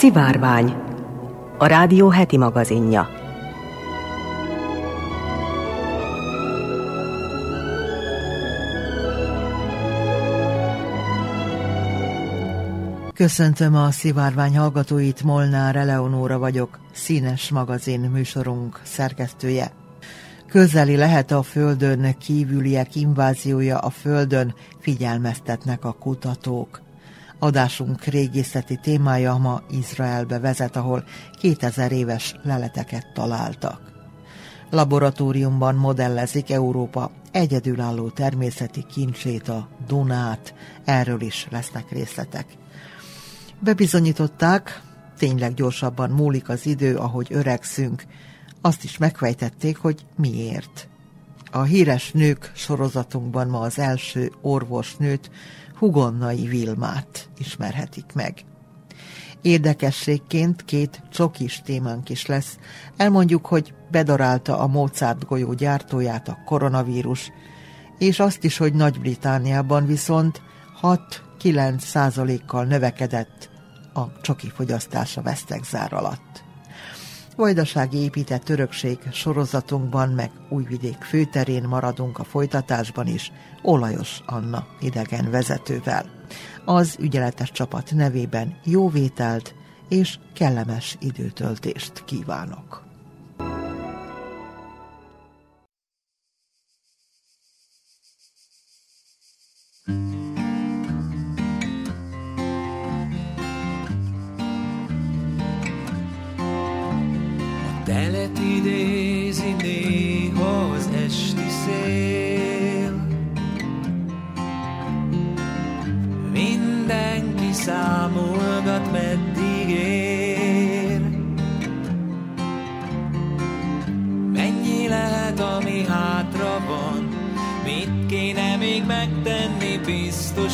Szivárvány, a rádió heti magazinja. Köszöntöm a szivárvány hallgatóit, Molnár Eleonóra vagyok, színes magazin műsorunk szerkesztője. Közeli lehet a Földön kívüliek inváziója a Földön, figyelmeztetnek a kutatók. Adásunk régészeti témája ma Izraelbe vezet, ahol 2000 éves leleteket találtak. Laboratóriumban modellezik Európa egyedülálló természeti kincsét, a Dunát, erről is lesznek részletek. Bebizonyították, tényleg gyorsabban múlik az idő, ahogy öregszünk, azt is megfejtették, hogy miért. A híres nők sorozatunkban ma az első orvosnőt, Hugonnai Vilmát ismerhetik meg. Érdekességként két csokis témánk is lesz. Elmondjuk, hogy bedarálta a Mozart golyó gyártóját a koronavírus, és azt is, hogy Nagy-Britániában viszont 6-9 százalékkal növekedett a csoki fogyasztása vesztegzár alatt. Vajdasági épített örökség sorozatunkban, meg Újvidék főterén maradunk a folytatásban is, Olajos Anna idegen vezetővel. Az ügyeletes csapat nevében jó vételt és kellemes időtöltést kívánok.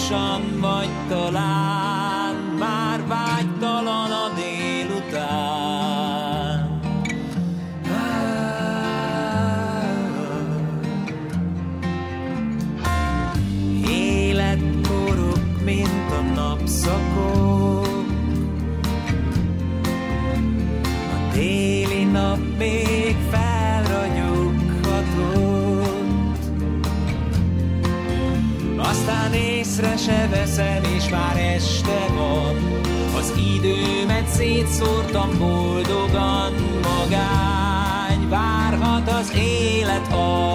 Biztosan Vagy és már este van. Az időmet szétszórtam boldogan Magány várhat az élet alkonyán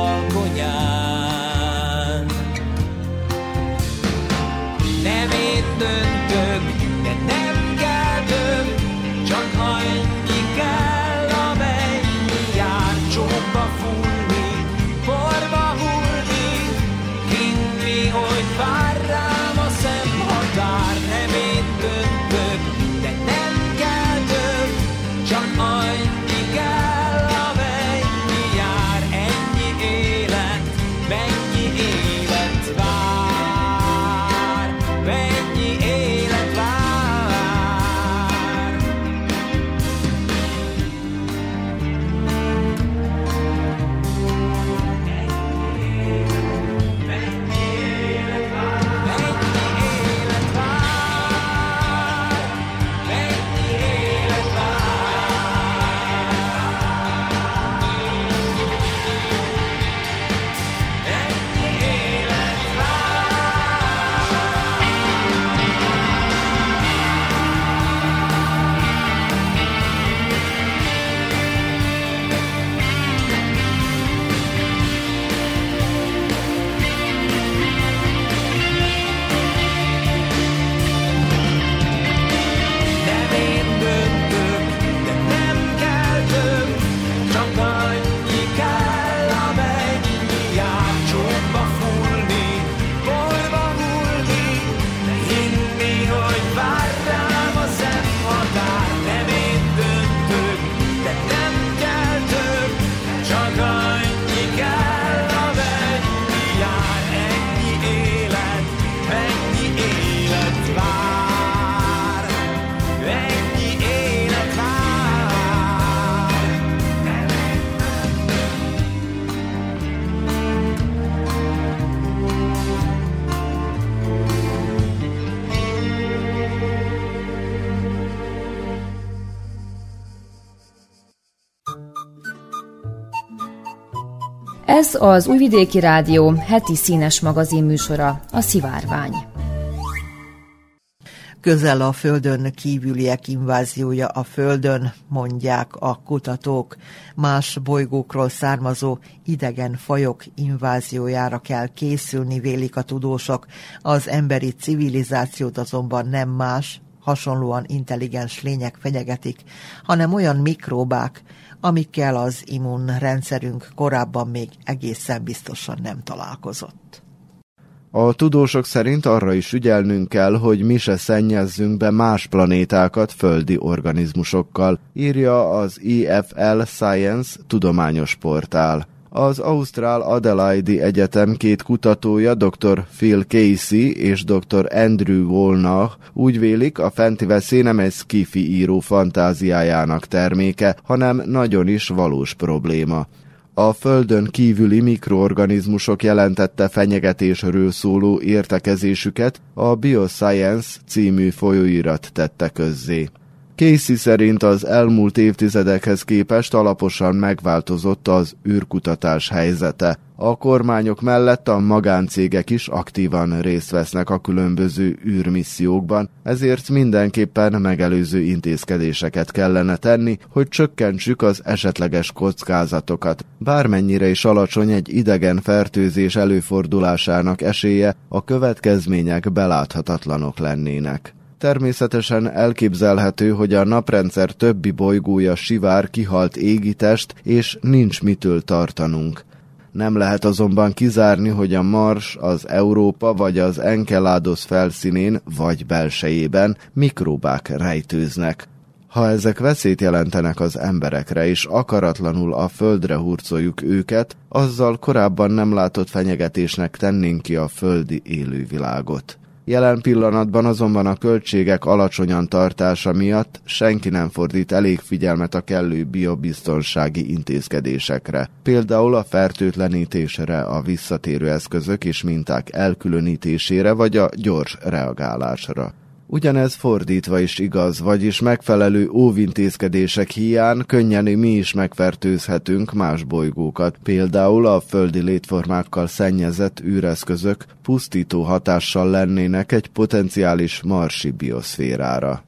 Ez az Újvidéki Rádió heti színes magazin műsora, a Szivárvány. Közel a Földön kívüliek inváziója a Földön, mondják a kutatók. Más bolygókról származó idegen fajok inváziójára kell készülni, vélik a tudósok. Az emberi civilizációt azonban nem más, hasonlóan intelligens lények fenyegetik, hanem olyan mikróbák, amikkel az immunrendszerünk korábban még egészen biztosan nem találkozott. A tudósok szerint arra is ügyelnünk kell, hogy mi se szennyezzünk be más planétákat földi organizmusokkal, írja az EFL Science tudományos portál. Az Ausztrál Adelaide Egyetem két kutatója, dr. Phil Casey és dr. Andrew Wolnach úgy vélik, a fenti veszély nem egy skifi író fantáziájának terméke, hanem nagyon is valós probléma. A Földön kívüli mikroorganizmusok jelentette fenyegetésről szóló értekezésüket a Bioscience című folyóirat tette közzé. Casey szerint az elmúlt évtizedekhez képest alaposan megváltozott az űrkutatás helyzete. A kormányok mellett a magáncégek is aktívan részt vesznek a különböző űrmissziókban, ezért mindenképpen megelőző intézkedéseket kellene tenni, hogy csökkentsük az esetleges kockázatokat. Bármennyire is alacsony egy idegen fertőzés előfordulásának esélye, a következmények beláthatatlanok lennének. Természetesen elképzelhető, hogy a naprendszer többi bolygója sivár kihalt égitest, és nincs mitől tartanunk. Nem lehet azonban kizárni, hogy a Mars, az Európa vagy az Enceladus felszínén vagy belsejében mikróbák rejtőznek. Ha ezek veszélyt jelentenek az emberekre, és akaratlanul a földre hurcoljuk őket, azzal korábban nem látott fenyegetésnek tennénk ki a földi élővilágot. Jelen pillanatban azonban a költségek alacsonyan tartása miatt senki nem fordít elég figyelmet a kellő biobiztonsági intézkedésekre. Például a fertőtlenítésre, a visszatérő eszközök és minták elkülönítésére vagy a gyors reagálásra. Ugyanez fordítva is igaz, vagyis megfelelő óvintézkedések hiány könnyen mi is megfertőzhetünk más bolygókat, például a földi létformákkal szennyezett űreszközök pusztító hatással lennének egy potenciális marsi bioszférára.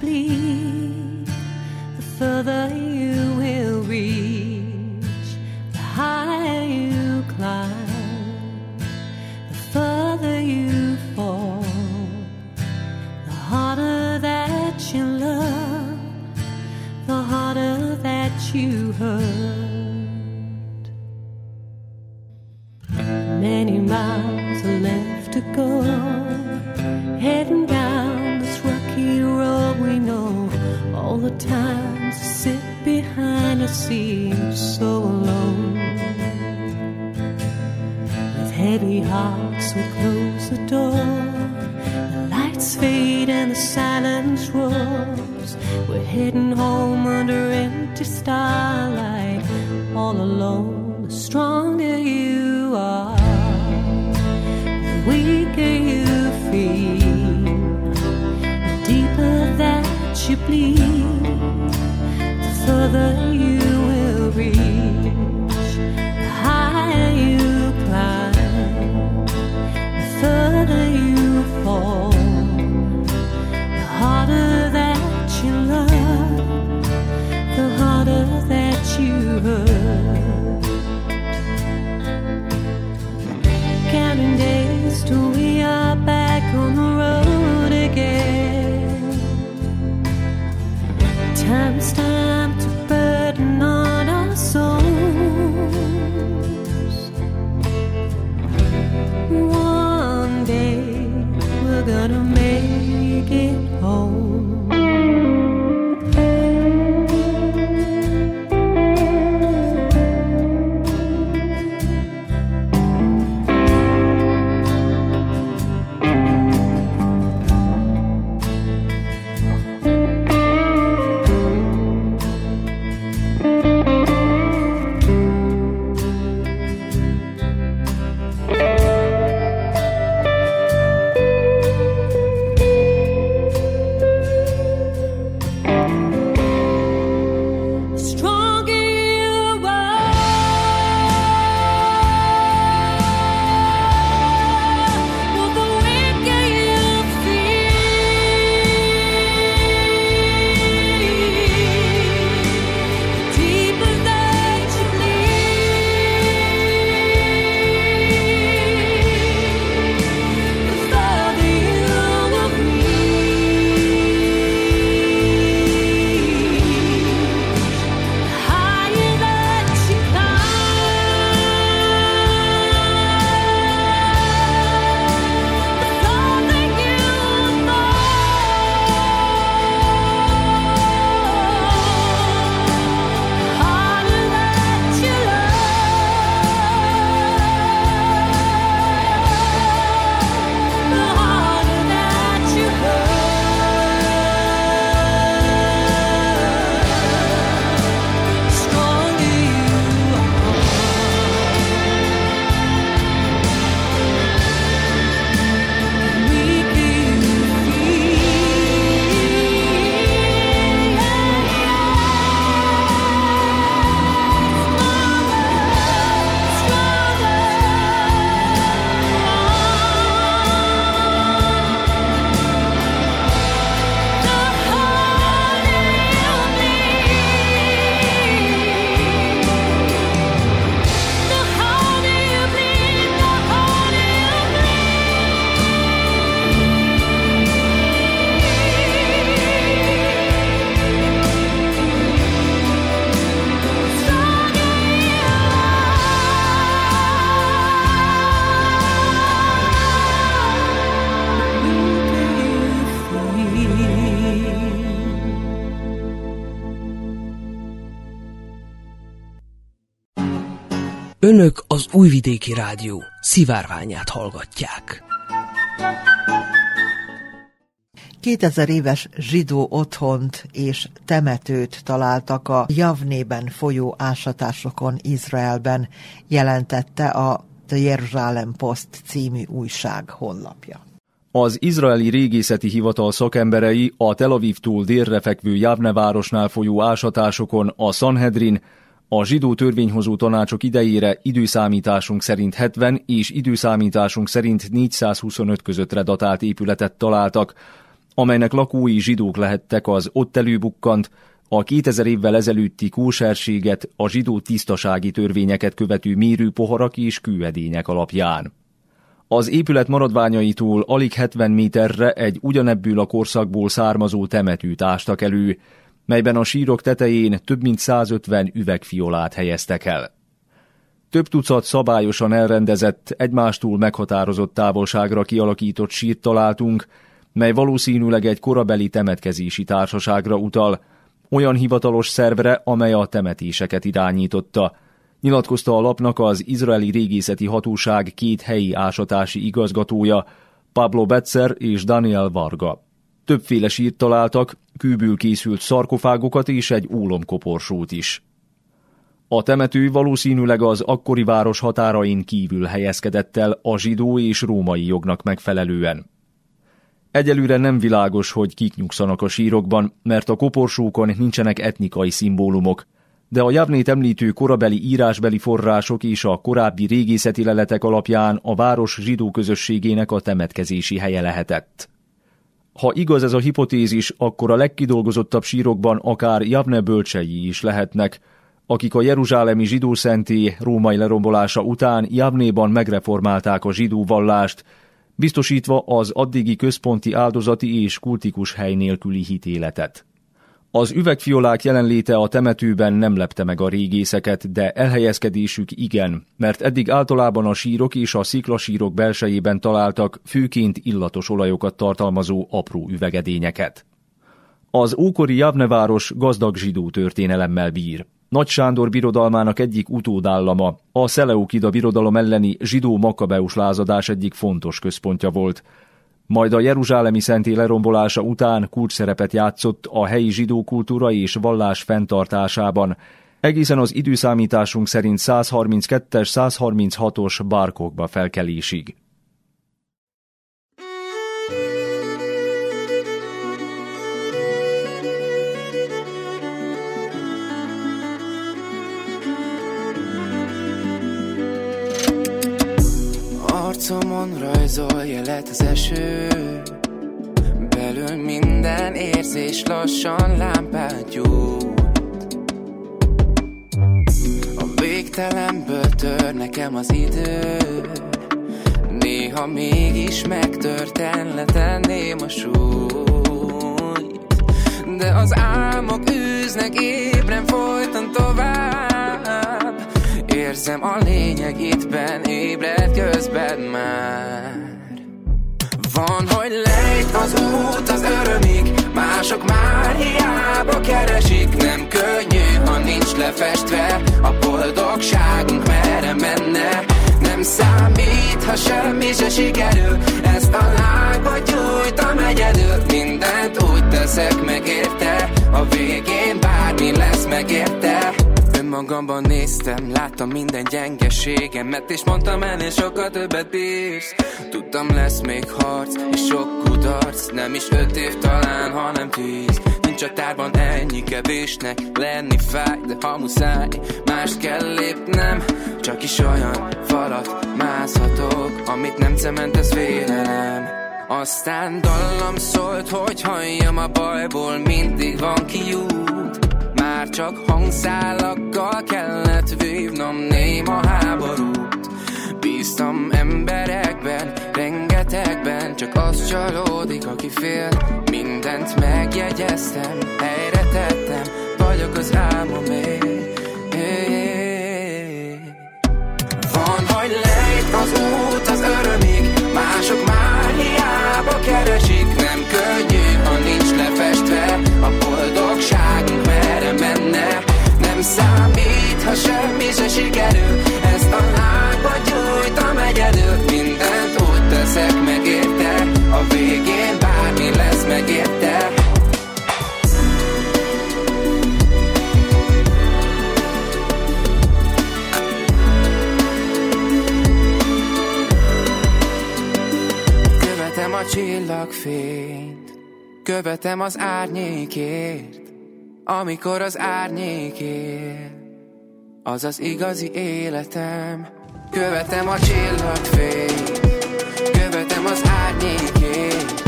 The. Further you will reach, the higher you climb, the further you fall, the harder that you love, the harder that you hurt. Many miles are left to go, heading down all the times time sit behind a seat so alone. With heavy hearts, we close the door. The lights fade and the silence roars. We're heading home under empty starlight, all alone. The stronger you are, the weaker you feel, the deeper that you bleed further you gonna make Önök az Újvidéki Rádió szivárványát hallgatják. 2000 éves zsidó otthont és temetőt találtak a Javnében folyó ásatásokon Izraelben, jelentette a The Jerusalem Post című újság honlapja. Az izraeli régészeti hivatal szakemberei a Tel Avivtól délre fekvő Javne városnál folyó ásatásokon a Sanhedrin, a zsidó törvényhozó tanácsok idejére időszámításunk szerint 70 és időszámításunk szerint 425 közöttre datált épületet találtak, amelynek lakói zsidók lehettek az ott előbukkant, a 2000 évvel ezelőtti kóserséget, a zsidó tisztasági törvényeket követő mérőpoharak és kőedények alapján. Az épület maradványaitól alig 70 méterre egy ugyanebből a korszakból származó temetőt ástak elő, melyben a sírok tetején több mint 150 üvegfiolát helyeztek el. Több tucat szabályosan elrendezett, egymástól meghatározott távolságra kialakított sírt találtunk, mely valószínűleg egy korabeli temetkezési társaságra utal, olyan hivatalos szervre, amely a temetéseket irányította, nyilatkozta a lapnak az izraeli régészeti hatóság két helyi ásatási igazgatója, Pablo Betzer és Daniel Varga. Többféle sírt találtak, kőből készült szarkofágokat és egy ólomkoporsót is. A temető valószínűleg az akkori város határain kívül helyezkedett el a zsidó és római jognak megfelelően. Egyelőre nem világos, hogy kik nyugszanak a sírokban, mert a koporsókon nincsenek etnikai szimbólumok, de a Javnét említő korabeli írásbeli források és a korábbi régészeti leletek alapján a város zsidó közösségének a temetkezési helye lehetett. Ha igaz ez a hipotézis, akkor a legkidolgozottabb sírokban akár Javne bölcsei is lehetnek, akik a jeruzsálemi zsidó szenté római lerombolása után Javnéban megreformálták a zsidó vallást, biztosítva az addigi központi áldozati és kultikus hely nélküli hitéletet. Az üvegfiolák jelenléte a temetőben nem lepte meg a régészeket, de elhelyezkedésük igen, mert eddig általában a sírok és a sziklasírok belsejében találtak főként illatos olajokat tartalmazó apró üvegedényeket. Az ókori Javneváros gazdag zsidó történelemmel bír. Nagy Sándor birodalmának egyik utódállama, a Szeleukida birodalom elleni zsidó makabeus lázadás egyik fontos központja volt, majd a Jeruzsálemi szenté lerombolása után kulcsszerepet játszott a helyi zsidó kultúra és vallás fenntartásában, egészen az időszámításunk szerint 132-es, 136-os bárkokba felkelésig. Arcomon rajzol jelet az eső. Belül minden érzés lassan lámpát gyújt. A végtelenből tör nekem az idő. Néha mégis megtörten letenném a súlyt. De az álmok űznek ébren folyton tovább Érzem a lényeg itt benn, ébred közben már. Van, hogy lejt az út az örömig Mások már hiába keresik Nem könnyű, ha nincs lefestve. A boldogságunk merre menne Nem számít, ha semmi se sikerül. Ezt a lágba gyújtam egyedül Mindent úgy teszek megérte. A végén bármi lesz megérte magamban néztem, láttam minden gyengeségemet És mondtam ennél sokkal többet bírsz. Tudtam lesz még harc, és sok kudarc Nem is öt év talán, hanem tíz. Nincs a tárban ennyi kevésnek Lenni fáj, de ha muszáj Mást kell lépnem. Csak is olyan falat mászhatok Amit nem cement, ez félelem. Aztán dallam szólt, hogy halljam a bajból Mindig van kiút már csak hangszálakkal kellett vívnom néma háborút. Bíztam emberekben, rengetegben Csak az csalódik, aki fél. Mindent megjegyeztem, helyre tettem Vagyok az álmomé sikerül. Ezt a lángba gyújtam egyedül. Mindent úgy teszek meg érte A végén bármi lesz meg érte Követem a csillagfényt. Követem az árnyékért. Amikor az árnyékért az az igazi életem. Követem a csillagfényt, követem az árnyékért,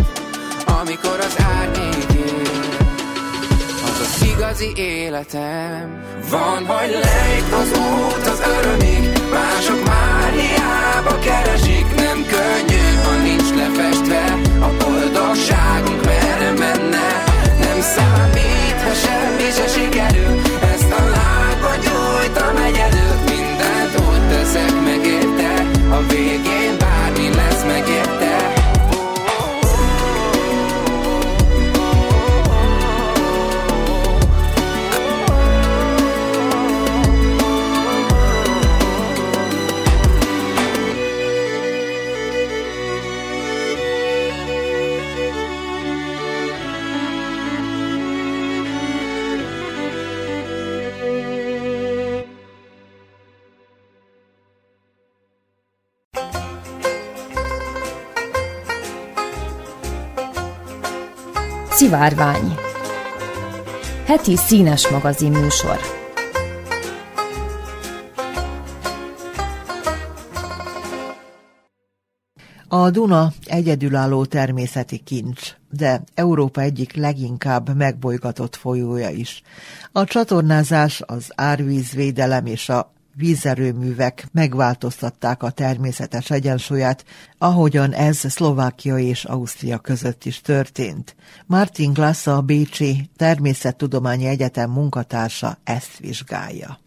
amikor az árnyékért, az az igazi életem. Van, hogy lejt az út az örömig, mások már hiába keresik, nem könnyű, ha nincs lefestve. A boldogságunk merre menne. Nem számít, ha semmi se sikerül, egyedül, mindent úgy teszek megérte, a végén bármi lesz megérte. Szivárvány Heti színes magazin műsor A Duna egyedülálló természeti kincs, de Európa egyik leginkább megbolygatott folyója is. A csatornázás, az árvízvédelem és a vízerőművek megváltoztatták a természetes egyensúlyát, ahogyan ez Szlovákia és Ausztria között is történt. Martin Glass a Bécsi Természettudományi Egyetem munkatársa ezt vizsgálja.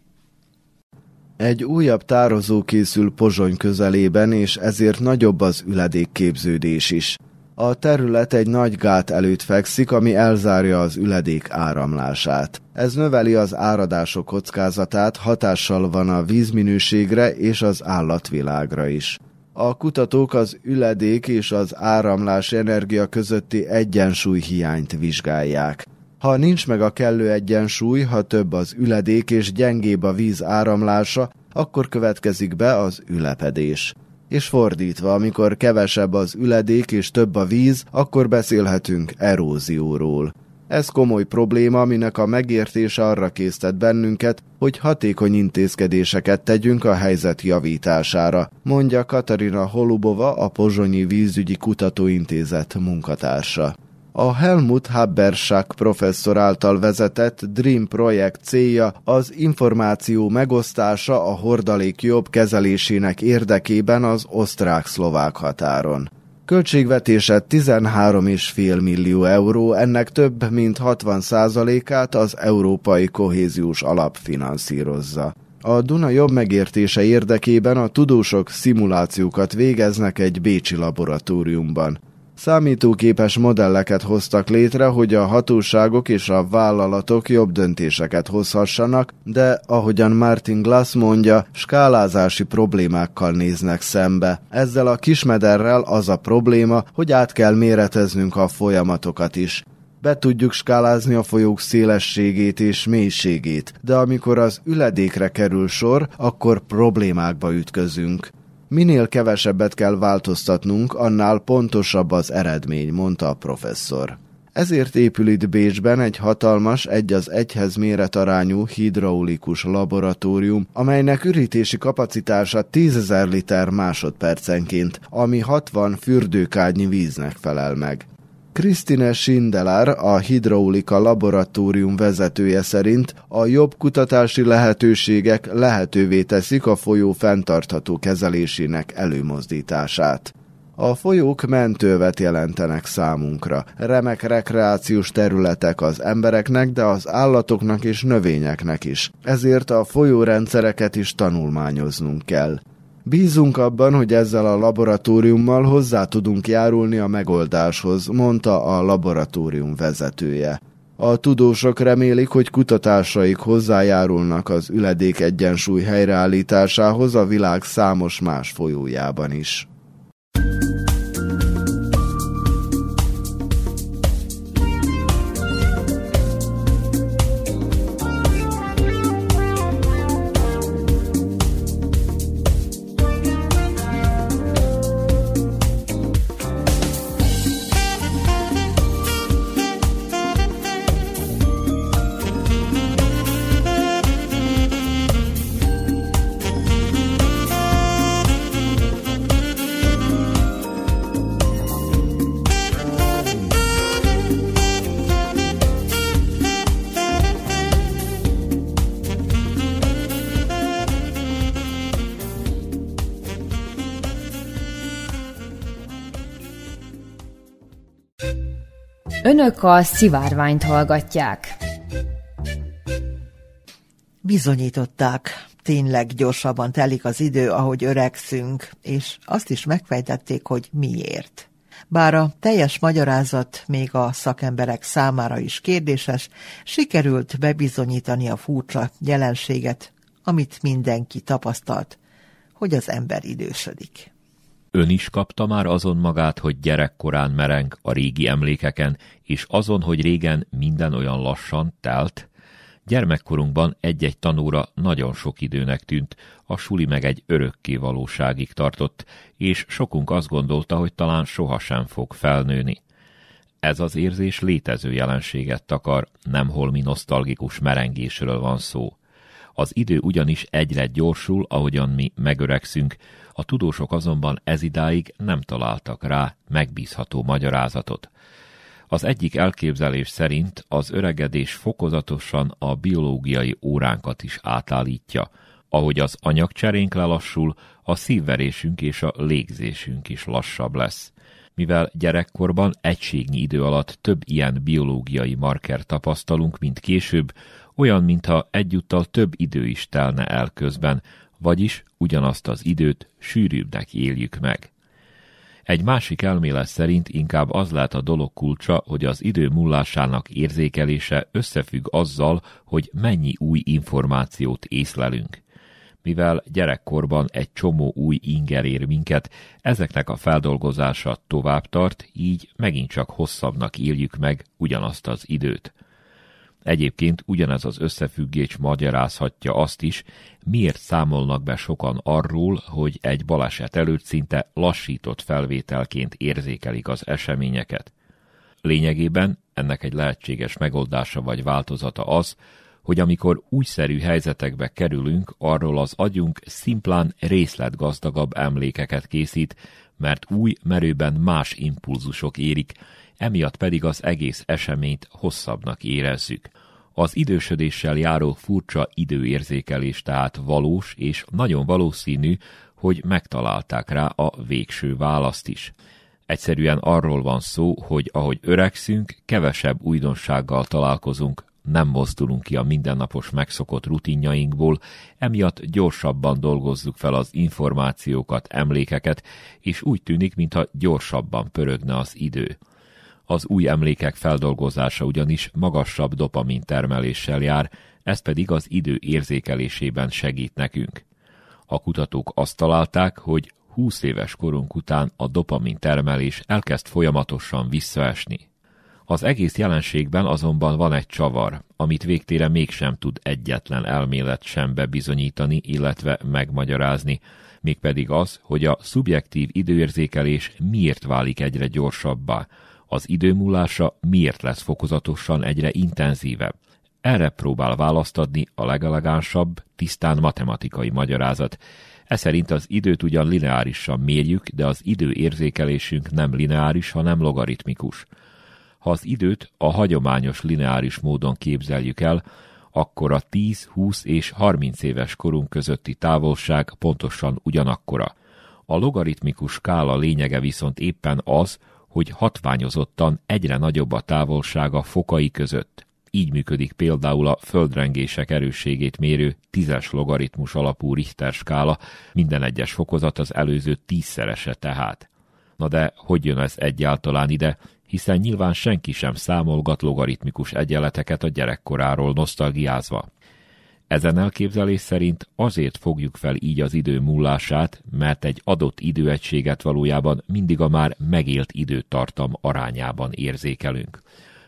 Egy újabb tározó készül Pozsony közelében, és ezért nagyobb az üledékképződés is. A terület egy nagy gát előtt fekszik, ami elzárja az üledék áramlását. Ez növeli az áradások kockázatát, hatással van a vízminőségre és az állatvilágra is. A kutatók az üledék és az áramlás energia közötti egyensúly hiányt vizsgálják. Ha nincs meg a kellő egyensúly, ha több az üledék és gyengébb a víz áramlása, akkor következik be az ülepedés. És fordítva, amikor kevesebb az üledék és több a víz, akkor beszélhetünk erózióról. Ez komoly probléma, aminek a megértése arra késztet bennünket, hogy hatékony intézkedéseket tegyünk a helyzet javítására, mondja Katarina Holubova, a Pozsonyi Vízügyi Kutatóintézet munkatársa. A Helmut Habersack professzor által vezetett DREAM projekt célja az információ megosztása a hordalék jobb kezelésének érdekében az osztrák-szlovák határon. Költségvetése 13,5 millió euró, ennek több mint 60% át az Európai Kohéziós Alap finanszírozza. A Duna jobb megértése érdekében a tudósok szimulációkat végeznek egy bécsi laboratóriumban. Számítógépes modelleket hoztak létre, hogy a hatóságok és a vállalatok jobb döntéseket hozhassanak, de ahogyan Martin Glass mondja, skálázási problémákkal néznek szembe. Ezzel a kismederrel az a probléma, hogy át kell méreteznünk a folyamatokat is. Be tudjuk skálázni a folyók szélességét és mélységét, de amikor az üledékre kerül sor, akkor problémákba ütközünk. Minél kevesebbet kell változtatnunk, annál pontosabb az eredmény, mondta a professzor. Ezért épül itt Bécsben egy hatalmas, egy az egyhez méretarányú hidraulikus laboratórium, amelynek ürítési kapacitása 10.000 liter másodpercenként, ami 60 fürdőkádnyi víznek felel meg. Krisztine Sindelar, a Hidraulika Laboratórium vezetője szerint a jobb kutatási lehetőségek lehetővé teszik a folyó fenntartható kezelésének előmozdítását. A folyók mentővet jelentenek számunkra, remek rekreációs területek az embereknek, de az állatoknak és növényeknek is. Ezért a folyórendszereket is tanulmányoznunk kell. Bízunk abban, hogy ezzel a laboratóriummal hozzá tudunk járulni a megoldáshoz, mondta a laboratórium vezetője. A tudósok remélik, hogy kutatásaik hozzájárulnak az üledék egyensúly helyreállításához a világ számos más folyójában is. Önök a szivárványt hallgatják. Bizonyították, tényleg gyorsabban telik az idő, ahogy öregszünk, és azt is megfejtették, hogy miért. Bár a teljes magyarázat még a szakemberek számára is kérdéses, sikerült bebizonyítani a furcsa jelenséget, amit mindenki tapasztalt, hogy az ember idősödik. Ön is kapta már azon magát, hogy gyerekkorán mereng a régi emlékeken, és azon, hogy régen minden olyan lassan telt? Gyermekkorunkban egy-egy tanóra nagyon sok időnek tűnt, a suli meg egy örökké valóságig tartott, és sokunk azt gondolta, hogy talán sohasem fog felnőni. Ez az érzés létező jelenséget takar, nem holmi nosztalgikus merengésről van szó. Az idő ugyanis egyre gyorsul, ahogyan mi megöregszünk, a tudósok azonban ezidáig nem találtak rá megbízható magyarázatot. Az egyik elképzelés szerint az öregedés fokozatosan a biológiai óránkat is átállítja. Ahogy az anyagcserénk lelassul, a szívverésünk és a légzésünk is lassabb lesz. Mivel gyerekkorban egységnyi idő alatt több ilyen biológiai marker tapasztalunk, mint később, olyan, mintha egyúttal több idő is telne el közben, vagyis ugyanazt az időt sűrűbbnek éljük meg. Egy másik elmélet szerint inkább az lehet a dolog kulcsa, hogy az idő múlásának érzékelése összefügg azzal, hogy mennyi új információt észlelünk. Mivel gyerekkorban egy csomó új inger ér minket, ezeknek a feldolgozása tovább tart, így megint csak hosszabbnak éljük meg ugyanazt az időt. Egyébként ugyanez az összefüggés magyarázhatja azt is, miért számolnak be sokan arról, hogy egy baleset előtt szinte lassított felvételként érzékelik az eseményeket. Lényegében ennek egy lehetséges megoldása vagy változata az, hogy amikor újszerű helyzetekbe kerülünk, arról az agyunk szimplán részletgazdagabb emlékeket készít, mert új merőben más impulzusok érik, emiatt pedig az egész eseményt hosszabbnak érezzük. Az idősödéssel járó furcsa időérzékelés tehát valós és nagyon valószínű, hogy megtalálták rá a végső választ is. Egyszerűen arról van szó, hogy ahogy öregszünk, kevesebb újdonsággal találkozunk, nem mozdulunk ki a mindennapos megszokott rutinjainkból, emiatt gyorsabban dolgozzuk fel az információkat, emlékeket, és úgy tűnik, mintha gyorsabban pörögne az idő. Az új emlékek feldolgozása ugyanis magasabb dopamin termeléssel jár, ez pedig az idő érzékelésében segít nekünk. A kutatók azt találták, hogy 20 éves korunk után a dopamin termelés elkezd folyamatosan visszaesni. Az egész jelenségben azonban van egy csavar, amit végtére mégsem tud egyetlen elmélet sem bebizonyítani, illetve megmagyarázni, mégpedig az, hogy a szubjektív időérzékelés miért válik egyre gyorsabbá, az időmúlása miért lesz fokozatosan egyre intenzívebb. Erre próbál választ adni a legelegánsabb, tisztán matematikai magyarázat. Ez szerint az időt ugyan lineárisan mérjük, de az idő érzékelésünk nem lineáris, hanem logaritmikus. Ha az időt a hagyományos lineáris módon képzeljük el, akkor a 10, 20 és 30 éves korunk közötti távolság pontosan ugyanakkora. A logaritmikus skála lényege viszont éppen az, hogy hatványozottan egyre nagyobb a távolság a fokai között. Így működik például a földrengések erősségét mérő tízes logaritmus alapú Richter skála, minden egyes fokozat az előző tízszerese tehát. Na de hogy jön ez egyáltalán ide, hiszen nyilván senki sem számolgat logaritmikus egyenleteket a gyerekkoráról nosztalgiázva. Ezen elképzelés szerint azért fogjuk fel így az idő múlását, mert egy adott időegységet valójában mindig a már megélt időtartam arányában érzékelünk.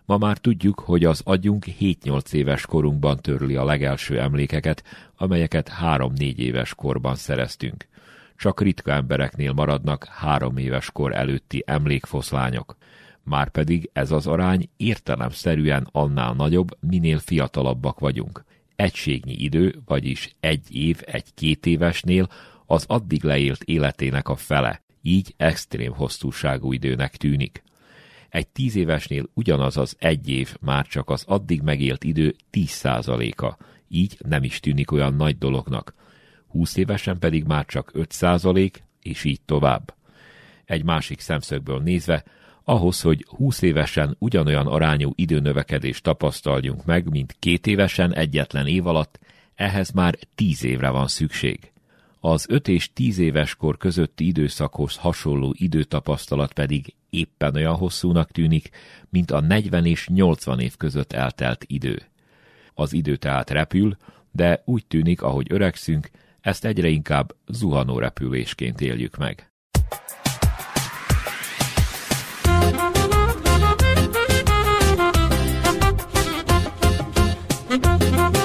Ma már tudjuk, hogy az agyunk 7-8 éves korunkban törli a legelső emlékeket, amelyeket 3-4 éves korban szereztünk. Csak ritka embereknél maradnak három éves kor előtti emlékfoszlányok. Márpedig ez az arány értelemszerűen annál nagyobb, minél fiatalabbak vagyunk egységnyi idő, vagyis egy év egy két évesnél az addig leélt életének a fele, így extrém hosszúságú időnek tűnik. Egy tíz évesnél ugyanaz az egy év már csak az addig megélt idő 10%-a, így nem is tűnik olyan nagy dolognak. Húsz évesen pedig már csak 5%, és így tovább. Egy másik szemszögből nézve, Ahhoz, hogy 20 évesen ugyanolyan arányú időnövekedést tapasztaljunk meg, mint két évesen egyetlen év alatt, ehhez már 10 évre van szükség. Az 5 és 10 éves kor közötti időszakhoz hasonló időtapasztalat pedig éppen olyan hosszúnak tűnik, mint a 40 és 80 év között eltelt idő. Az idő tehát repül, de úgy tűnik, ahogy öregszünk, ezt egyre inkább zuhanó repülésként éljük meg. Música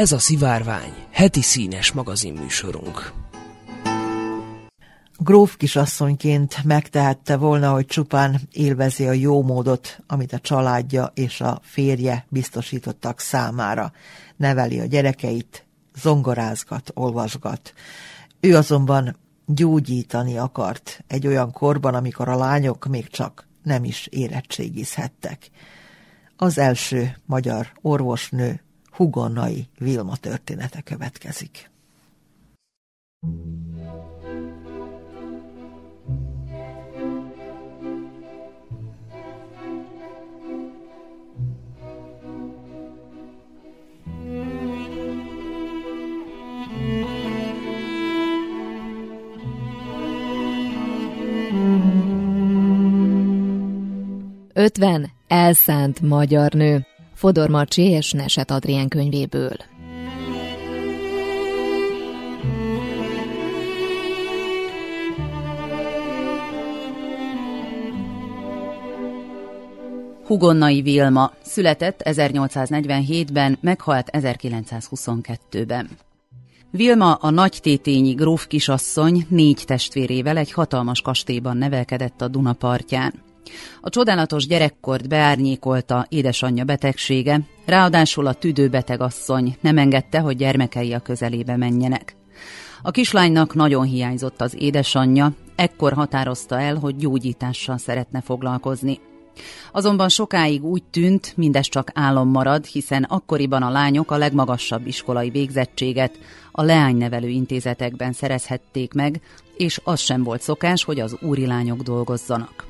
Ez a Szivárvány, heti színes magazinműsorunk. Gróf kisasszonyként megtehette volna, hogy csupán élvezi a jó módot, amit a családja és a férje biztosítottak számára. Neveli a gyerekeit, zongorázgat, olvasgat. Ő azonban gyógyítani akart egy olyan korban, amikor a lányok még csak nem is érettségizhettek. Az első magyar orvosnő Hugonnai Vilma története következik. Ötven elszánt magyar nő. Fodor Marcsi és Neset Adrien könyvéből. Hugonnai Vilma született 1847-ben, meghalt 1922-ben. Vilma a nagytétényi gróf kisasszony négy testvérével egy hatalmas kastélyban nevelkedett a Duna partján. A csodálatos gyerekkort beárnyékolta édesanyja betegsége, ráadásul a tüdőbeteg asszony nem engedte, hogy gyermekei a közelébe menjenek. A kislánynak nagyon hiányzott az édesanyja, ekkor határozta el, hogy gyógyítással szeretne foglalkozni. Azonban sokáig úgy tűnt, mindez csak álom marad, hiszen akkoriban a lányok a legmagasabb iskolai végzettséget a leánynevelő intézetekben szerezhették meg, és az sem volt szokás, hogy az úri lányok dolgozzanak.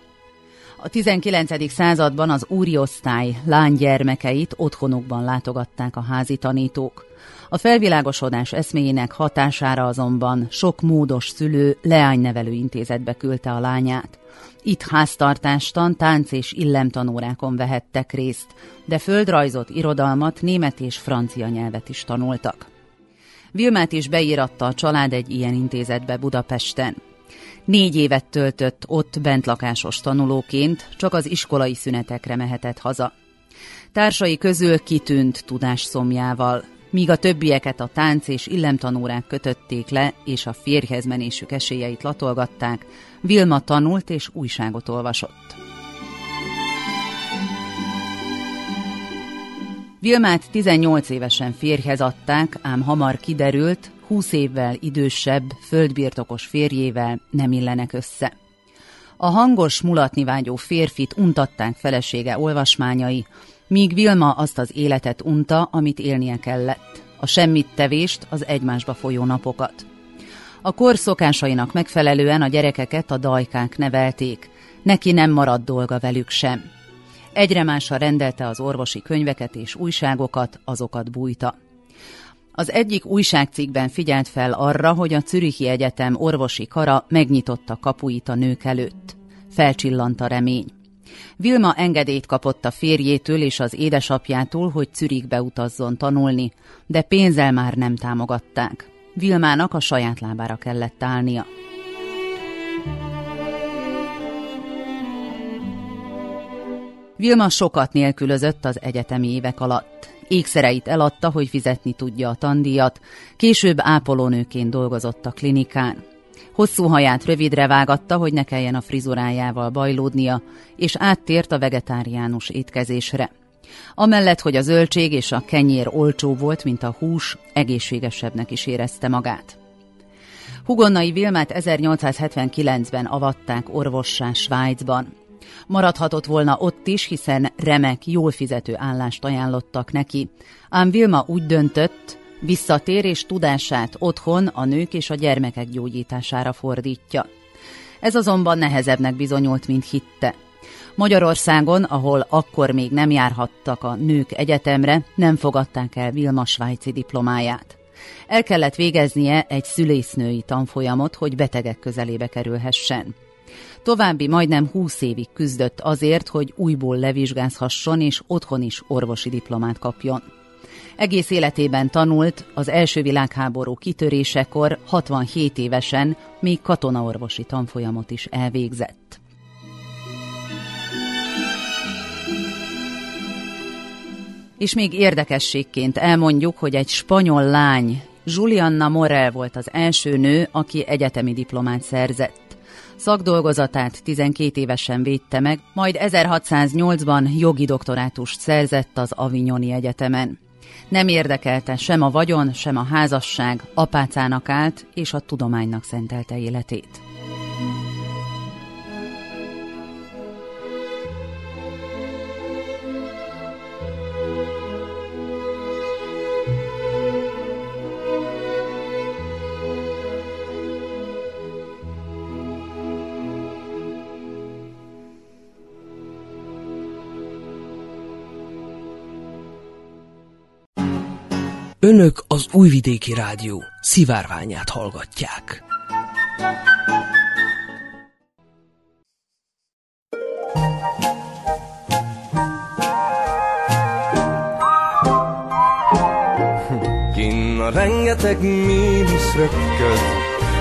A 19. században az úri osztály lánygyermekeit otthonukban látogatták a házi tanítók. A felvilágosodás eszméjének hatására azonban sok módos szülő leánynevelő intézetbe küldte a lányát. Itt háztartástan, tánc és illemtanórákon vehettek részt, de földrajzot, irodalmat, német és francia nyelvet is tanultak. Vilmát is beíratta a család egy ilyen intézetbe Budapesten. Négy évet töltött ott bentlakásos tanulóként, csak az iskolai szünetekre mehetett haza. Társai közül kitűnt szomjával, míg a többieket a tánc és illemtanórák kötötték le, és a férjhez menésük esélyeit latolgatták, Vilma tanult és újságot olvasott. Vilmát 18 évesen férjhez adták, ám hamar kiderült, 20 évvel idősebb, földbirtokos férjével nem illenek össze. A hangos, mulatni vágyó férfit untatták felesége olvasmányai, míg Vilma azt az életet unta, amit élnie kellett. A semmit tevést, az egymásba folyó napokat. A kor szokásainak megfelelően a gyerekeket a dajkák nevelték. Neki nem maradt dolga velük sem. Egyre másra rendelte az orvosi könyveket és újságokat, azokat bújta. Az egyik újságcikkben figyelt fel arra, hogy a Zürichi Egyetem orvosi kara megnyitotta kapuit a nők előtt. Felcsillant a remény. Vilma engedélyt kapott a férjétől és az édesapjától, hogy Zürichbe utazzon tanulni, de pénzzel már nem támogatták. Vilmának a saját lábára kellett állnia. Vilma sokat nélkülözött az egyetemi évek alatt. Ékszereit eladta, hogy fizetni tudja a tandíjat, később ápolónőként dolgozott a klinikán. Hosszú haját rövidre vágatta, hogy ne kelljen a frizurájával bajlódnia, és áttért a vegetáriánus étkezésre. Amellett, hogy a zöldség és a kenyér olcsó volt, mint a hús, egészségesebbnek is érezte magát. Hugonnai Vilmát 1879-ben avatták orvossá Svájcban. Maradhatott volna ott is, hiszen remek, jól fizető állást ajánlottak neki. Ám Vilma úgy döntött, visszatér és tudását otthon a nők és a gyermekek gyógyítására fordítja. Ez azonban nehezebbnek bizonyult, mint hitte. Magyarországon, ahol akkor még nem járhattak a nők egyetemre, nem fogadták el Vilma svájci diplomáját. El kellett végeznie egy szülésznői tanfolyamot, hogy betegek közelébe kerülhessen. További majdnem húsz évig küzdött azért, hogy újból levizsgázhasson és otthon is orvosi diplomát kapjon. Egész életében tanult, az első világháború kitörésekor 67 évesen még katonaorvosi tanfolyamot is elvégzett. És még érdekességként elmondjuk, hogy egy spanyol lány, Julianna Morel volt az első nő, aki egyetemi diplomát szerzett. Szakdolgozatát 12 évesen védte meg, majd 1608-ban jogi doktorátust szerzett az Avignoni Egyetemen. Nem érdekelte sem a vagyon, sem a házasság, apácának állt és a tudománynak szentelte életét. Önök az Újvidéki Rádió szivárványát hallgatják. Kinn a rengeteg mínusz rökköd,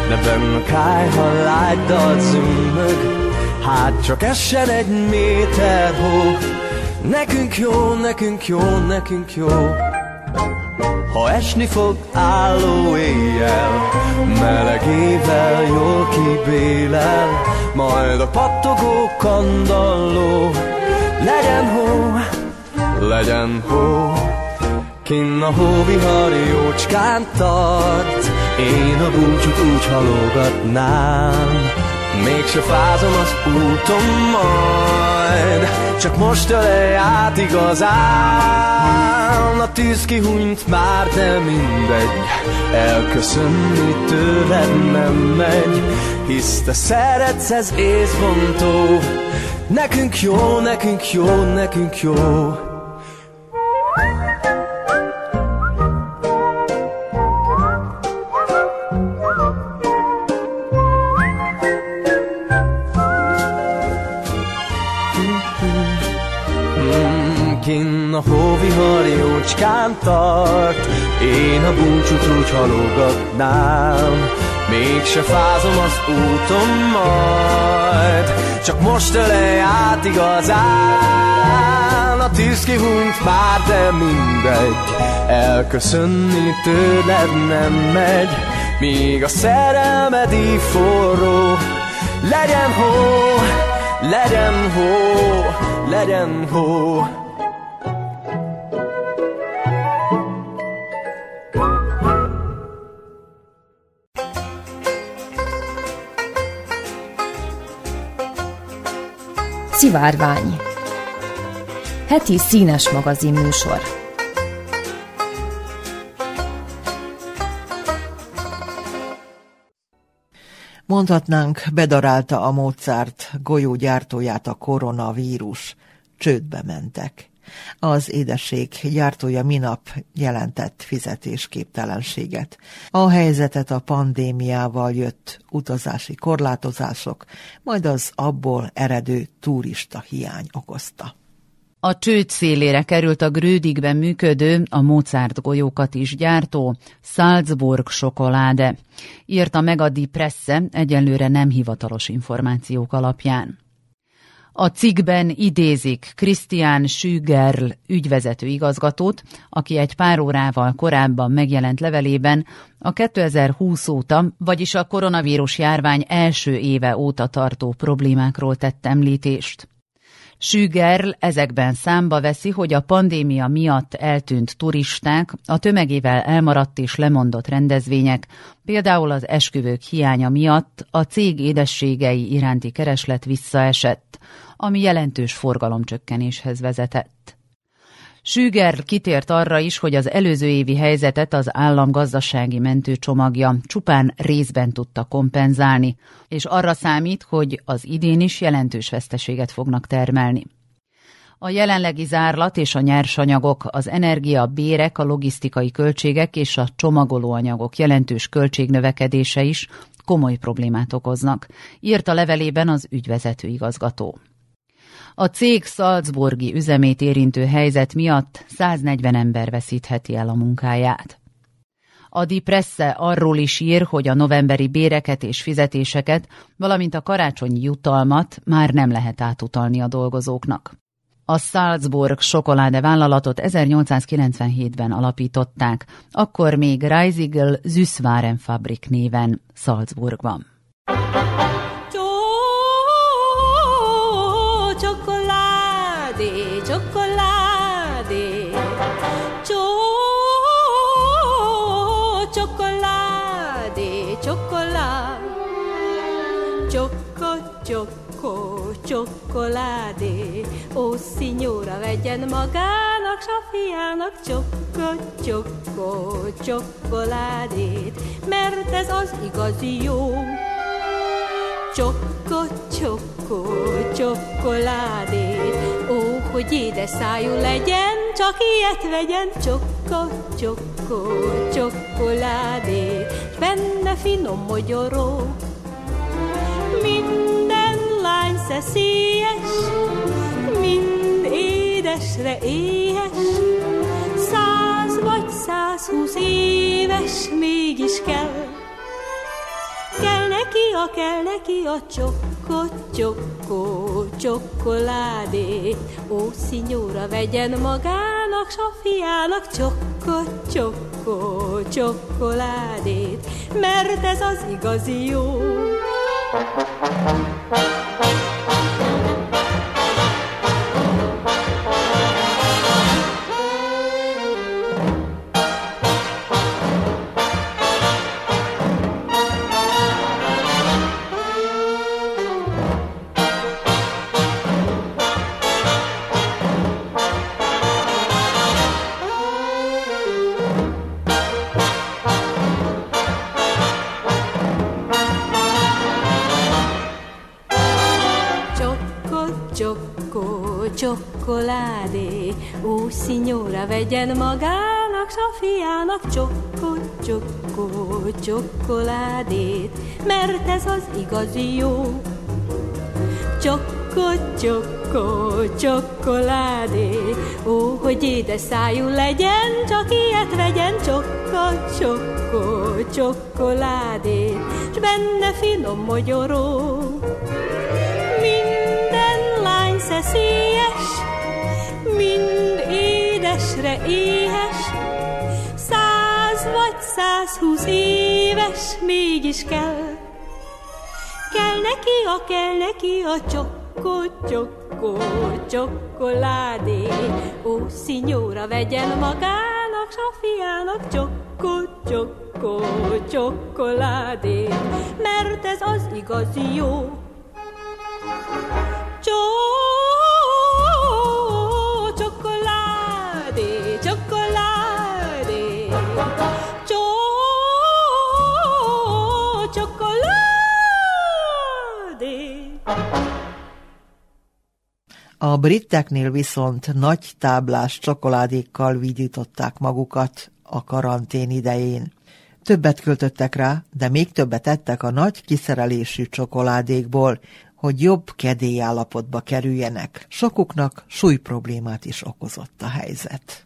de benn a kájha lágydalt zümmög. Hát csak essen egy méter hó, nekünk jó, nekünk jó, nekünk jó. Ha esni fog álló éjjel, melegével jól kibélel, majd a pattogó kandalló, legyen hó, legyen hó. Kinn a hóvihar jócskán tart, én a búcsút úgy halogatnám, Mégse fázom az úton majd Csak most ölej át igazán. A tűz kihunyt már, de mindegy Elköszönni tőled nem megy. Hisz te szeretsz, ez észbontó. Nekünk jó, nekünk jó, nekünk jó a hóvihar jócskán tart. Én a búcsút úgy halogatnám Mégse fázom az úton majd. Csak most ölej át igazán A tűz kihunyt már, de mindegy. Elköszönni tőled nem megy Míg a szerelmed így forró. Legyen hó, legyen hó, legyen hó Szivárvány Heti színes magazin műsor Mondhatnánk, bedarálta a Mozart golyógyártóját a koronavírus. csődbe mentek. Az édesség gyártója minap jelentett fizetésképtelenséget. A helyzetet a pandémiával jött utazási korlátozások, majd az abból eredő turista hiány okozta. A csőd szélére került a Grödigben működő, a Mozart golyókat is gyártó Salzburg sokoláde, írta meg a Die Presse egyelőre nem hivatalos információk alapján. A cikkben idézik Christian Schügerl ügyvezető igazgatót, aki egy pár órával korábban megjelent levelében a 2020 óta, vagyis a koronavírus járvány első éve óta tartó problémákról tett említést. Sügerl ezekben számba veszi, hogy a pandémia miatt eltűnt turisták, a tömegével elmaradt és lemondott rendezvények, például az esküvők hiánya miatt a cég édességei iránti kereslet visszaesett, ami jelentős forgalomcsökkenéshez vezetett. Süger kitért arra is, hogy az előző évi helyzetet az állam gazdasági mentőcsomagja csupán részben tudta kompenzálni, és arra számít, hogy az idén is jelentős veszteséget fognak termelni. A jelenlegi zárlat és a nyersanyagok, az energia, bérek, a logisztikai költségek és a csomagolóanyagok jelentős költségnövekedése is komoly problémát okoznak, írt a levelében az ügyvezető igazgató. A cég Salzburgi üzemét érintő helyzet miatt 140 ember veszítheti el a munkáját. A Die arról is ír, hogy a novemberi béreket és fizetéseket, valamint a karácsonyi jutalmat már nem lehet átutalni a dolgozóknak. A Salzburg sokoláde vállalatot 1897-ben alapították, akkor még Reisigle Süßwarenfabrik néven Salzburgban. Csokoládé. Ó, szinyóra vegyen magának, s a fiának csokko, csokko, csokoládét, mert ez az igazi jó. Csokko, csokko, csokoládét, ó, hogy édes szájú legyen, csak ilyet vegyen, csokko, csokko, csokoládét, benne finom mogyoró. Minden lány szeszélyes, mind édesre éhes, száz vagy százhúsz éves mégis kell. Kell neki a, kell neki a csokko, csokko, csokoládé. Ó, szinyóra vegyen magának, s a fiának csokko, csokko, csokoládét, mert ez az igazi jó. csokoládé, vegyen magának, s a fiának csokkó, csokkó, csokoládét, mert ez az igazi jó. Csokkó, csokkó, csokoládé, ó, hogy édes szájú legyen, csak ilyet vegyen, csokkó, csokkó, csokoládét, s benne finom mogyoró. Minden lány szeszélyes, mind édesre éhes, száz vagy százhúsz éves mégis kell. Kell neki a, kell neki a csokkó, csokkó, csokoládé, ó, szinyóra vegyen magának, s a fiának csokkó, csokkó, csokoládé, mert ez az igazi jó. Csok A briteknél viszont nagy táblás csokoládékkal vidították magukat a karantén idején. Többet költöttek rá, de még többet ettek a nagy kiszerelésű csokoládékból, hogy jobb kedélyállapotba kerüljenek. Sokuknak súly problémát is okozott a helyzet.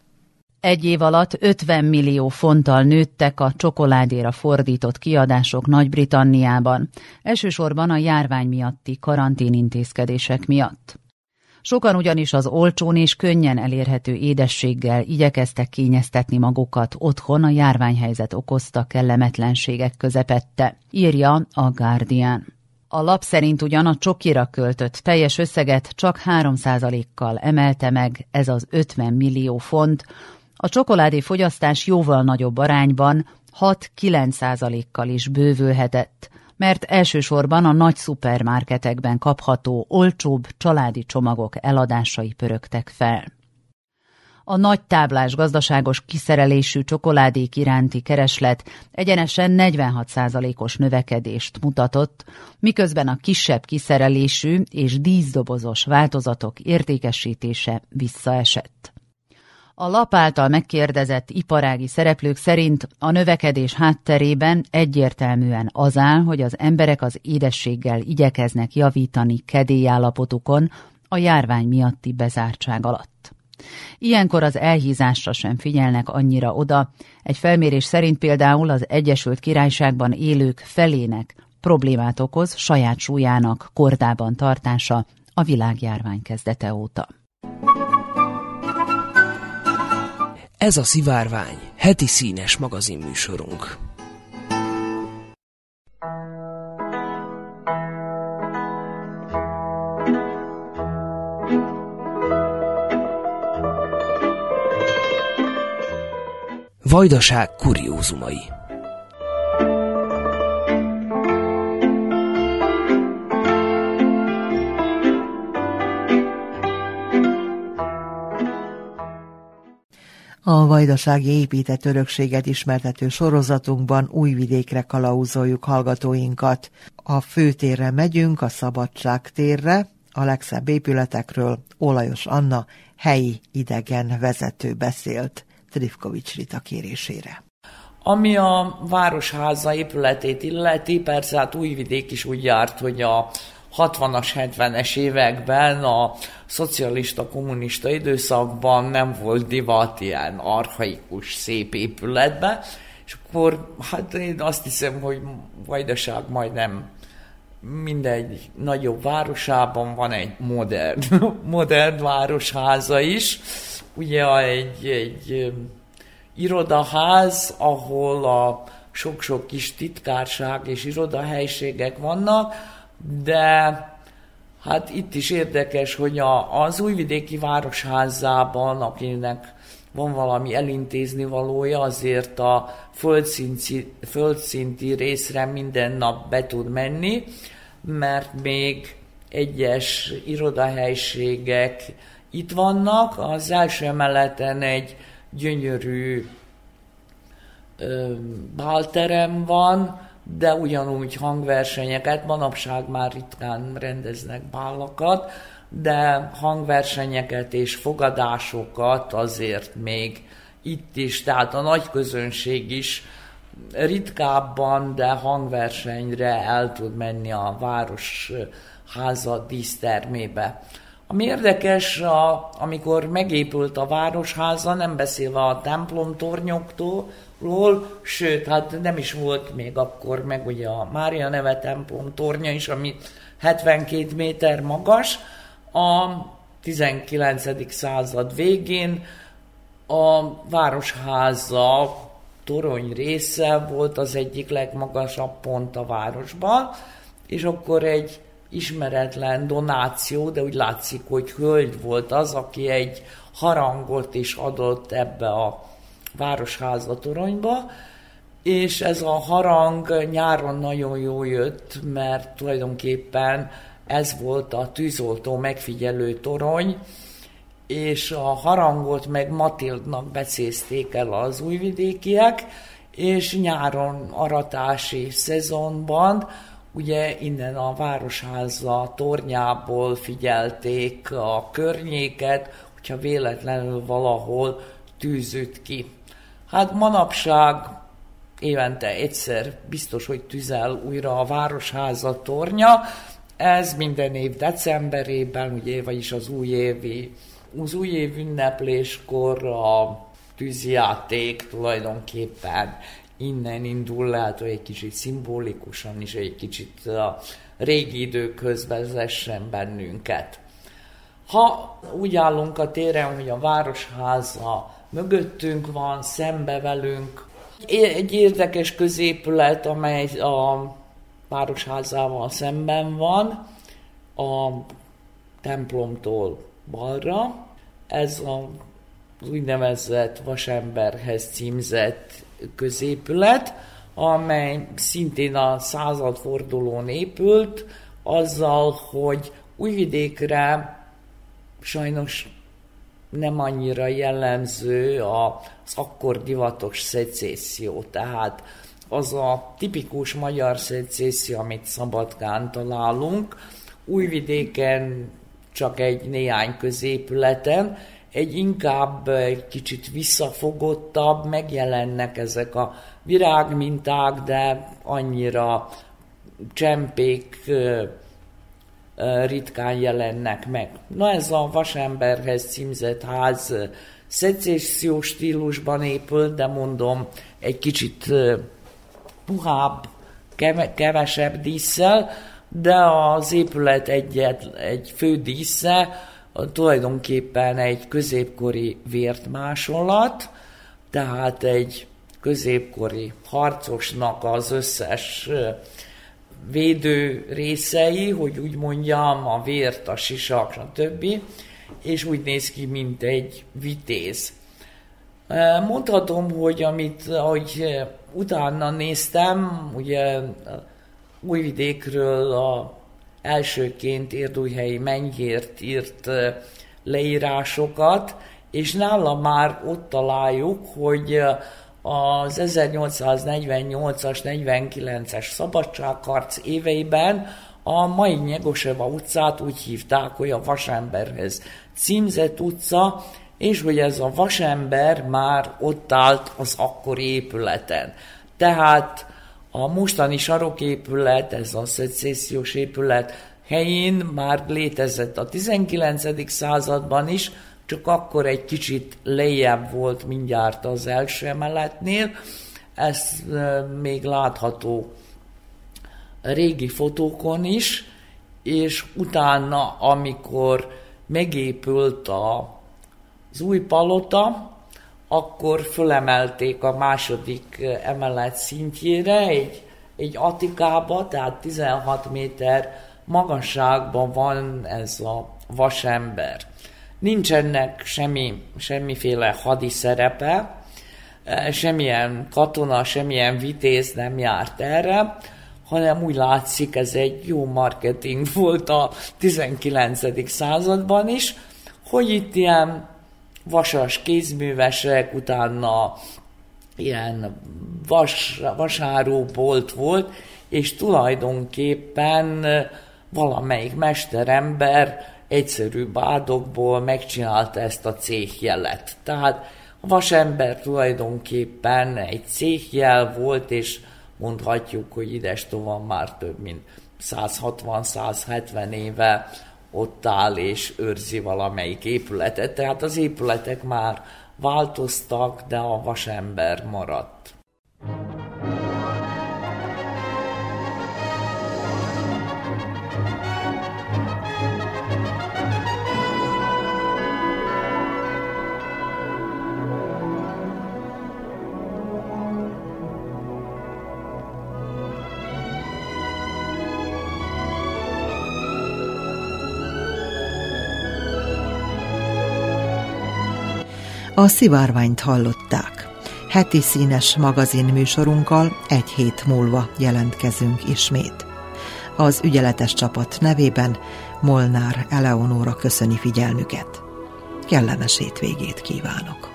Egy év alatt 50 millió fonttal nőttek a csokoládéra fordított kiadások Nagy-Britanniában, elsősorban a járvány miatti karanténintézkedések miatt. Sokan ugyanis az olcsón és könnyen elérhető édességgel igyekeztek kényeztetni magukat. Otthon a járványhelyzet okozta kellemetlenségek közepette, írja a Guardian. A lap szerint ugyan a csokira költött teljes összeget csak 3%-kal emelte meg ez az 50 millió font, a csokoládé fogyasztás jóval nagyobb arányban 6-9%-kal is bővülhetett, mert elsősorban a nagy szupermarketekben kapható olcsóbb családi csomagok eladásai pörögtek fel. A nagy táblás gazdaságos kiszerelésű csokoládék iránti kereslet egyenesen 46%-os növekedést mutatott, miközben a kisebb kiszerelésű és díszdobozos változatok értékesítése visszaesett. A lap által megkérdezett iparági szereplők szerint a növekedés hátterében egyértelműen az áll, hogy az emberek az édességgel igyekeznek javítani kedélyállapotukon a járvány miatti bezártság alatt. Ilyenkor az elhízásra sem figyelnek annyira oda, egy felmérés szerint például az Egyesült Királyságban élők felének problémát okoz saját súlyának kordában tartása a világjárvány kezdete óta. Ez a Szivárvány, heti színes magazinműsorunk. Vajdaság kuriózumai A vajdasági épített örökséget ismertető sorozatunkban újvidékre kalauzoljuk hallgatóinkat. A főtérre megyünk, a Szabadság térre, a legszebb épületekről Olajos Anna, helyi idegen vezető beszélt Trifkovics Rita kérésére. Ami a Városháza épületét illeti, persze hát Újvidék is úgy járt, hogy a 60-as, 70-es években a szocialista, kommunista időszakban nem volt divat ilyen arhaikus, szép épületbe, és akkor hát én azt hiszem, hogy Vajdaság majdnem mindegy nagyobb városában van egy modern, modern városháza is. Ugye egy, egy irodaház, ahol a sok-sok kis titkárság és irodahelységek vannak, de hát itt is érdekes, hogy a, az újvidéki városházában, akinek van valami elintézni valója, azért a földszinti, földszinti részre minden nap be tud menni, mert még egyes irodahelységek itt vannak. Az első emeleten egy gyönyörű ö, bálterem van, de ugyanúgy hangversenyeket, manapság már ritkán rendeznek bálakat, de hangversenyeket és fogadásokat azért még itt is, tehát a nagy közönség is ritkábban, de hangversenyre el tud menni a város háza dísztermébe. Ami érdekes, a, amikor megépült a városháza, nem beszélve a templom tornyoktól, ról, sőt, hát nem is volt még akkor meg ugye a Mária neve templom tornya is, ami 72 méter magas. A 19. század végén a városháza torony része volt az egyik legmagasabb pont a városban, és akkor egy ismeretlen donáció, de úgy látszik, hogy hölgy volt az, aki egy harangot is adott ebbe a Városháza toronyba, és ez a harang nyáron nagyon jó jött, mert tulajdonképpen ez volt a tűzoltó megfigyelő torony, és a harangot meg Matildnak becézték el az újvidékiek, és nyáron aratási szezonban ugye innen a Városháza tornyából figyelték a környéket, hogyha véletlenül valahol tűzött ki. Hát manapság évente egyszer biztos, hogy tüzel újra a Városháza tornya, ez minden év decemberében, ugye, vagyis az újévi, az újév ünnepléskor a tűzjáték tulajdonképpen innen indul, lehet, hogy egy kicsit szimbolikusan is, egy kicsit a régi időkhöz vezessen bennünket. Ha úgy állunk a téren, hogy a városháza mögöttünk van, szembe velünk, egy érdekes középület, amely a városházával szemben van, a templomtól balra. Ez az úgynevezett vasemberhez címzett középület, amely szintén a századfordulón épült, azzal, hogy Újvidékre sajnos nem annyira jellemző az akkor divatos szecesszió, tehát az a tipikus magyar szecesszió, amit Szabadkán találunk, Újvidéken csak egy néhány középületen, egy inkább egy kicsit visszafogottabb, megjelennek ezek a virágminták, de annyira csempék ritkán jelennek meg. Na ez a vasemberhez címzett ház szecessziós stílusban épült, de mondom, egy kicsit puhább, kevesebb díszsel, de az épület egyet, egy fő dísze tulajdonképpen egy középkori vértmásolat, tehát egy középkori harcosnak az összes védő részei, hogy úgy mondjam, a vért, a sisak, többi, és úgy néz ki, mint egy vitéz. Mondhatom, hogy amit, ahogy utána néztem, ugye Újvidékről a elsőként Érdújhelyi Mennyért írt leírásokat, és nála már ott találjuk, hogy az 1848-as, 49-es szabadságharc éveiben a mai Nyegoseva utcát úgy hívták, hogy a Vasemberhez címzett utca, és hogy ez a vasember már ott állt az akkori épületen. Tehát a mostani saroképület, ez a szecessziós épület helyén már létezett a 19. században is, csak akkor egy kicsit lejjebb volt mindjárt az első emeletnél. Ez még látható régi fotókon is, és utána, amikor megépült a, az új palota, akkor fölemelték a második emelet szintjére egy, egy atikába, tehát 16 méter magasságban van ez a vasember. Nincsenek semmi, semmiféle hadi szerepe, semmilyen katona, semmilyen vitéz nem járt erre, hanem úgy látszik, ez egy jó marketing volt a 19. században is, hogy itt ilyen vasas kézművesek, utána ilyen vas, vasáróbolt volt, és tulajdonképpen valamelyik mesterember egyszerű bádokból megcsinálta ezt a céhjelet. Tehát a vasember tulajdonképpen egy céhjel volt, és mondhatjuk, hogy ides tovább már több mint 160-170 éve ott áll és őrzi valamelyik épületet. Tehát az épületek már változtak, de a vasember maradt. A szivárványt hallották. Heti színes magazin műsorunkkal egy hét múlva jelentkezünk ismét. Az ügyeletes csapat nevében Molnár Eleonóra köszöni figyelmüket. Kellemes hétvégét kívánok!